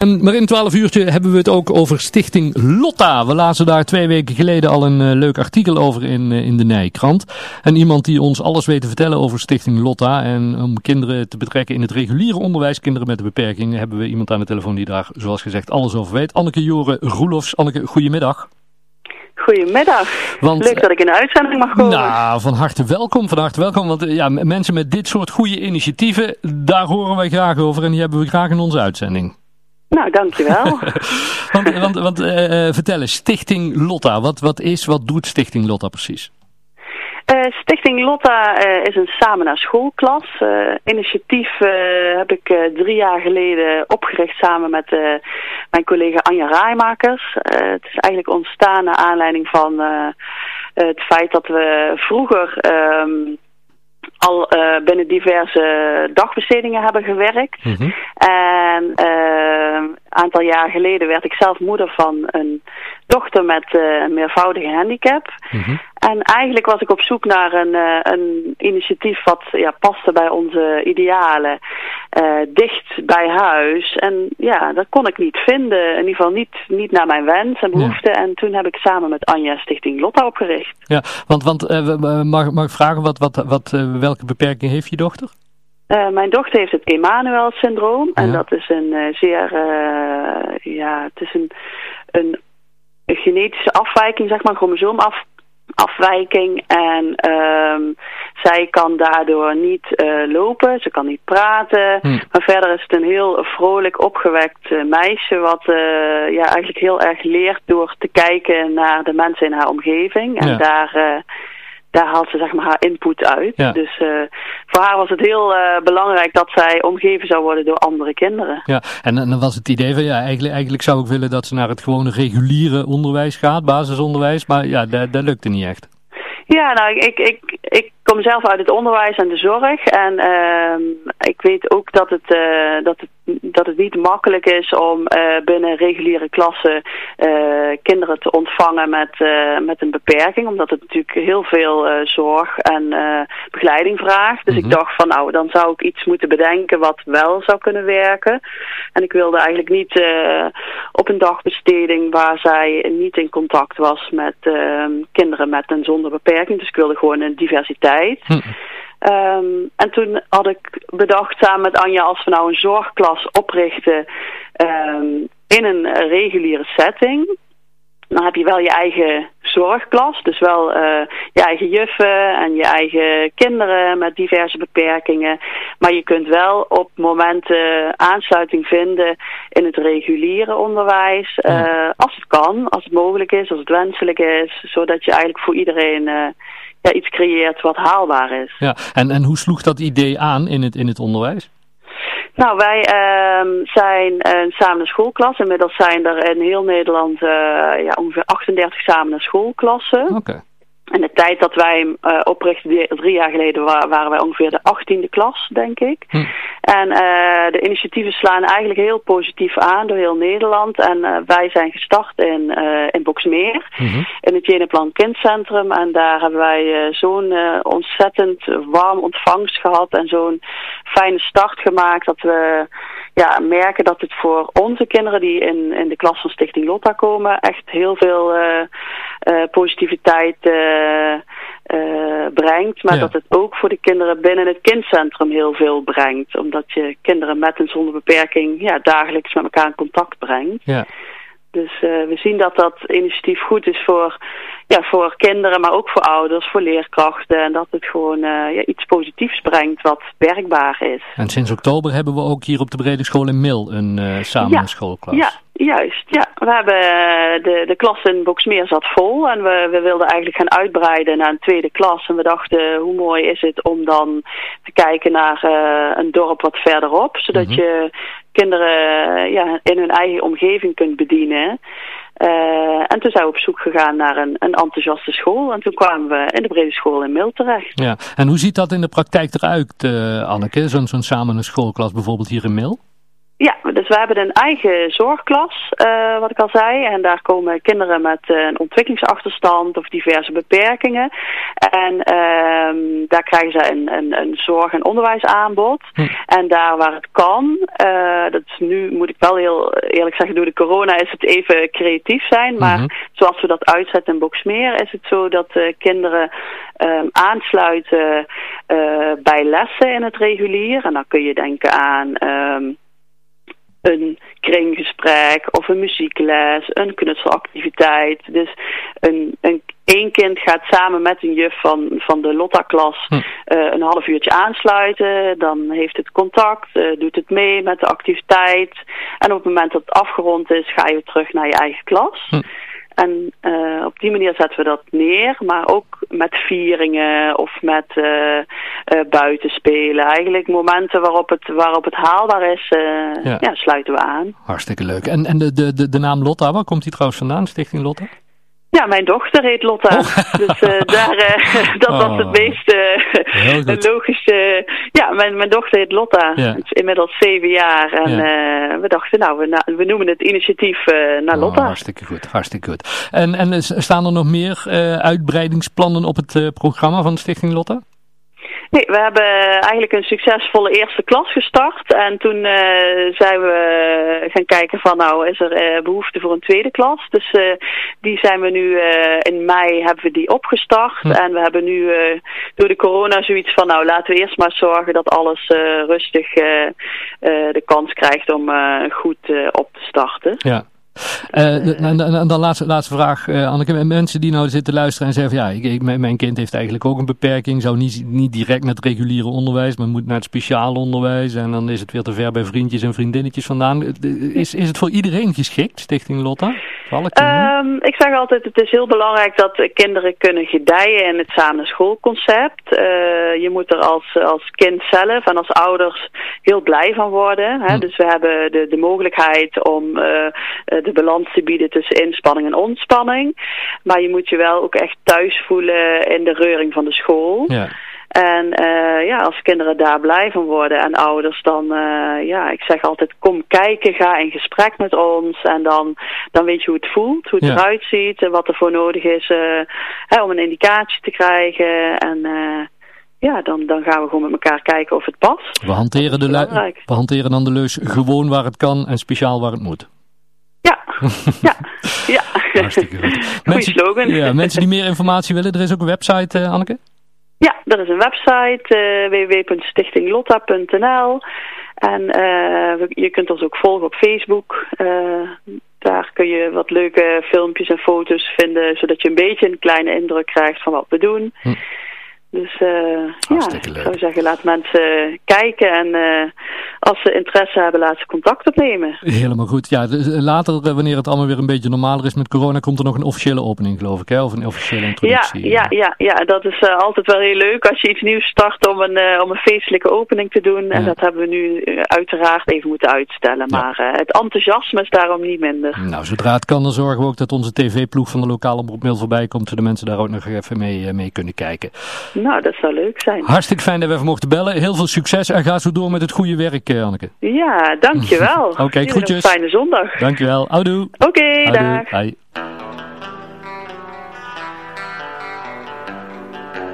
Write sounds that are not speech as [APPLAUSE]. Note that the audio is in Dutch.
En maar in 12 uurtje hebben we het ook over Stichting Lotta. We lazen daar twee weken geleden al een uh, leuk artikel over in, uh, in de Nijkrant. En iemand die ons alles weet te vertellen over Stichting Lotta. En om kinderen te betrekken in het reguliere onderwijs, kinderen met een beperking, hebben we iemand aan de telefoon die daar, zoals gezegd, alles over weet. Anneke Joren Roelofs. Anneke, goedemiddag. Goedemiddag. Want, Leuk dat ik in de uitzending mag komen. Nou, van harte welkom, van harte welkom. Want ja, mensen met dit soort goede initiatieven, daar horen wij graag over en die hebben we graag in onze uitzending. Nou, dankjewel. [LAUGHS] want want, want uh, vertel eens, Stichting Lotta, wat, wat is, wat doet Stichting Lotta precies? Uh, Stichting Lotta uh, is een samen naar schoolklas. Uh, initiatief heb ik drie jaar geleden opgericht samen met mijn collega Anja Rijmakers. het is eigenlijk ontstaan naar aanleiding van het feit dat we vroeger... Um, al uh, binnen diverse dagbestedingen hebben gewerkt. Mm -hmm. En een aantal jaar geleden werd ik zelf moeder van een dochter met uh, een meervoudige handicap. Mm -hmm. En eigenlijk was ik op zoek naar een, een initiatief wat ja, paste bij onze idealen. dicht bij huis. En ja, dat kon ik niet vinden. In ieder geval niet, niet naar mijn wens en behoeften. Ja. En toen heb ik samen met Anja Stichting Lotta opgericht. Ja, want, want mag, mag ik vragen wat, wat, wat welke beperking heeft je dochter? Uh, mijn dochter heeft het Emanuel-syndroom. En ja. dat is een uh, zeer, uh, ja, het is een, een, genetische afwijking, zeg maar, chromosoomafwijking. En um, zij kan daardoor niet lopen, ze kan niet praten. Hm. Maar verder is het een heel vrolijk, opgewekt meisje, wat ja, eigenlijk heel erg leert door te kijken naar de mensen in haar omgeving. En ja. daar daar haalt ze zeg maar haar input uit. Ja. Dus uh, voor haar was het heel uh, belangrijk dat zij omgeven zou worden door andere kinderen. Ja, en, en dan was het idee van ja, eigenlijk, eigenlijk zou ik willen dat ze naar het gewone reguliere onderwijs gaat, basisonderwijs, maar ja, dat, dat lukte niet echt. Ja, nou, ik, ik, ik kom zelf uit het onderwijs en de zorg. En uh, ik weet ook dat het, uh, dat, het, dat het niet makkelijk is om uh, binnen reguliere klassen uh, kinderen te ontvangen met, met een beperking. Omdat het natuurlijk heel veel zorg en begeleiding vraagt. Dus mm -hmm. ik dacht van nou, dan zou ik iets moeten bedenken wat wel zou kunnen werken. En ik wilde eigenlijk niet op een dagbesteding waar zij niet in contact was met ehm, kinderen met en zonder beperking. Dus ik wilde gewoon een diversiteit. Hm. Um, en toen had ik bedacht samen met Anja als we nou een zorgklas oprichten um, in een reguliere setting. Dan heb je wel je eigen zorgklas, dus wel uh, je eigen juffen en je eigen kinderen met diverse beperkingen. Maar je kunt wel op momenten aansluiting vinden in het reguliere onderwijs, uh, als het kan, als het mogelijk is, als het wenselijk is, zodat je eigenlijk voor iedereen uh, ja, iets creëert wat haalbaar is. Ja, en, en hoe sloeg dat idee aan in het, in het onderwijs? Nou, wij uh, zijn een samen schoolklas. Inmiddels zijn er in heel Nederland uh, ja, ongeveer 38 samen schoolklassen. Oké. Okay. En de tijd dat wij hem uh, oprichten, drie jaar geleden, waren wij ongeveer de achttiende klas, denk ik. Hm. En uh, de initiatieven slaan eigenlijk heel positief aan door heel Nederland. En uh, wij zijn gestart in, in Boksmeer, -hmm. in het Jeneplan Kindcentrum. En daar hebben wij zo'n ontzettend warm ontvangst gehad en zo'n fijne start gemaakt dat we ja, merken dat het voor onze kinderen die in, in de klas van Stichting Lotta komen echt heel veel uh, positiviteit uh, brengt. Maar ja. dat het ook voor de kinderen binnen het kindcentrum heel veel brengt. Omdat je kinderen met en zonder beperking ja, dagelijks met elkaar in contact brengt. Ja. Dus uh, we zien dat dat initiatief goed is voor, ja, voor kinderen, maar ook voor ouders, voor leerkrachten. En dat het gewoon uh, ja, iets positiefs brengt wat werkbaar is. En sinds oktober hebben we ook hier op de Brede School in Mil een uh, samen ja, schoolklas. Ja, juist. Ja. We hebben de, de klas in Boksmeer zat vol en we, we wilden eigenlijk gaan uitbreiden naar een tweede klas. En we dachten, hoe mooi is het om dan te kijken naar een dorp wat verderop, zodat mm -hmm. je kinderen ja, in hun eigen omgeving kunt bedienen. Uh, en toen zijn we op zoek gegaan naar een, een enthousiaste school. En toen kwamen we in de brede school in Mil terecht. Ja, en hoe ziet dat in de praktijk eruit, uh, Anneke? Zo'n zo'n samen een schoolklas bijvoorbeeld hier in Mil? Ja, dus we hebben een eigen zorgklas, uh, wat ik al zei. En daar komen kinderen met uh, een ontwikkelingsachterstand of diverse beperkingen. En uh, daar krijgen ze een, een, een zorg- en onderwijsaanbod. Hm. En daar waar het kan, uh, dat is nu, moet ik wel heel eerlijk zeggen, door de corona is het even creatief zijn. Maar mm -hmm. zoals we dat uitzetten in Boksmeer is het zo dat kinderen ehm, aansluiten bij lessen in het regulier. En dan kun je denken aan... Een kringgesprek of een muziekles, een knutselactiviteit. Dus een, een één kind gaat samen met een juf van, van de Lotta-klas hm. uh, een half uurtje aansluiten. Dan heeft het contact, uh, doet het mee met de activiteit. En op het moment dat het afgerond is, ga je terug naar je eigen klas. Hm. En uh, op die manier zetten we dat neer, maar ook met vieringen of met uh, uh, buitenspelen. Eigenlijk momenten waarop het, waarop het haalbaar is, ja. ja. sluiten we aan. Hartstikke leuk. En, en de, de, de naam Lotta, waar komt die trouwens vandaan, Stichting Lotta? Ja, mijn dochter heet Lotta. Oh. [LAUGHS] Dus uh, daar, uh, [LAUGHS] dat oh. was het oh. meest uh, [LAUGHS] logische. Ja, mijn, mijn dochter heet Lotta. Ja. is inmiddels zeven jaar. En ja. we dachten, nou, we, we noemen het initiatief naar oh, Lotta. hartstikke goed, hartstikke goed. En, en staan er nog meer uitbreidingsplannen op het programma van Stichting Lotta? Nee, we hebben eigenlijk een succesvolle eerste klas gestart. En toen uh, zijn we gaan kijken van nou is er uh, behoefte voor een tweede klas. Dus uh, die zijn we nu in mei hebben we die opgestart. Hm. En we hebben nu door de corona zoiets van nou laten we eerst maar zorgen dat alles rustig de kans krijgt om goed op te starten. Ja. Uh, en, en, dan laatste, laatste vraag, uh, Anneke. Mensen die nou zitten luisteren en zeggen: ja, ik, ik, mijn kind heeft eigenlijk ook een beperking. Zou niet, niet direct naar het reguliere onderwijs, maar moet naar het speciaal onderwijs. En dan is het weer te ver bij vriendjes en vriendinnetjes vandaan. Is, is het voor iedereen geschikt, Stichting Lotta? Um, ik zeg altijd: het is heel belangrijk dat kinderen kunnen gedijen in het samen schoolconcept. Uh, je moet er als, als kind zelf en als ouders heel blij van worden. Hè? Dus we hebben de, de mogelijkheid om de balans te bieden tussen inspanning en ontspanning. Maar je moet je wel ook echt thuis voelen in de reuring van de school. Ja. En uh, ja, als kinderen daar blij van worden en ouders, dan, uh, ja, ik zeg altijd, kom kijken, ga in gesprek met ons. En dan, dan weet je hoe het voelt, hoe het ja. eruit ziet en wat er voor nodig is uh, hè, om een indicatie te krijgen. En ja, dan, dan gaan we gewoon met elkaar kijken of het past. We hanteren, de we hanteren dan de leus gewoon waar het kan en speciaal waar het moet. Ja, [LAUGHS] ja, ja. Hartstikke goed. Mensen, slogan. Ja, mensen die meer informatie willen, er is ook een website, Anneke? Ja, er is een website, uh, www.stichtinglotta.nl. En uh, je kunt ons ook volgen op Facebook. daar kun je wat leuke filmpjes en foto's vinden, zodat je een beetje een kleine indruk krijgt van wat we doen. Hm. Dus uh, ja, ik zou zeggen, laat mensen kijken en uh, als ze interesse hebben, laat ze contact opnemen. Helemaal goed. Ja, dus later, eh, wanneer het allemaal weer een beetje normaler is met corona, komt er nog een officiële opening, geloof ik, hè? Of een officiële introductie. Ja, ja, ja, ja dat is uh, altijd wel heel leuk als je iets nieuws start om een, uh, om een feestelijke opening te doen. En dat hebben we nu uiteraard even moeten uitstellen. Maar het enthousiasme is daarom niet minder. Nou, zodra het kan, dan zorgen we ook dat onze tv-ploeg van de lokale omroep voorbij komt, zodat de mensen daar ook nog even mee, mee kunnen kijken. Nou, dat zou leuk zijn. Hartstikke fijn dat we even mochten bellen. Heel veel succes en ga zo door met het goede werk, eh, Anneke. Ja, dankjewel. [LAUGHS] Oké, okay, groetjes. Een fijne zondag. Dankjewel. Houdoe. Oké, okay, dag. Bye.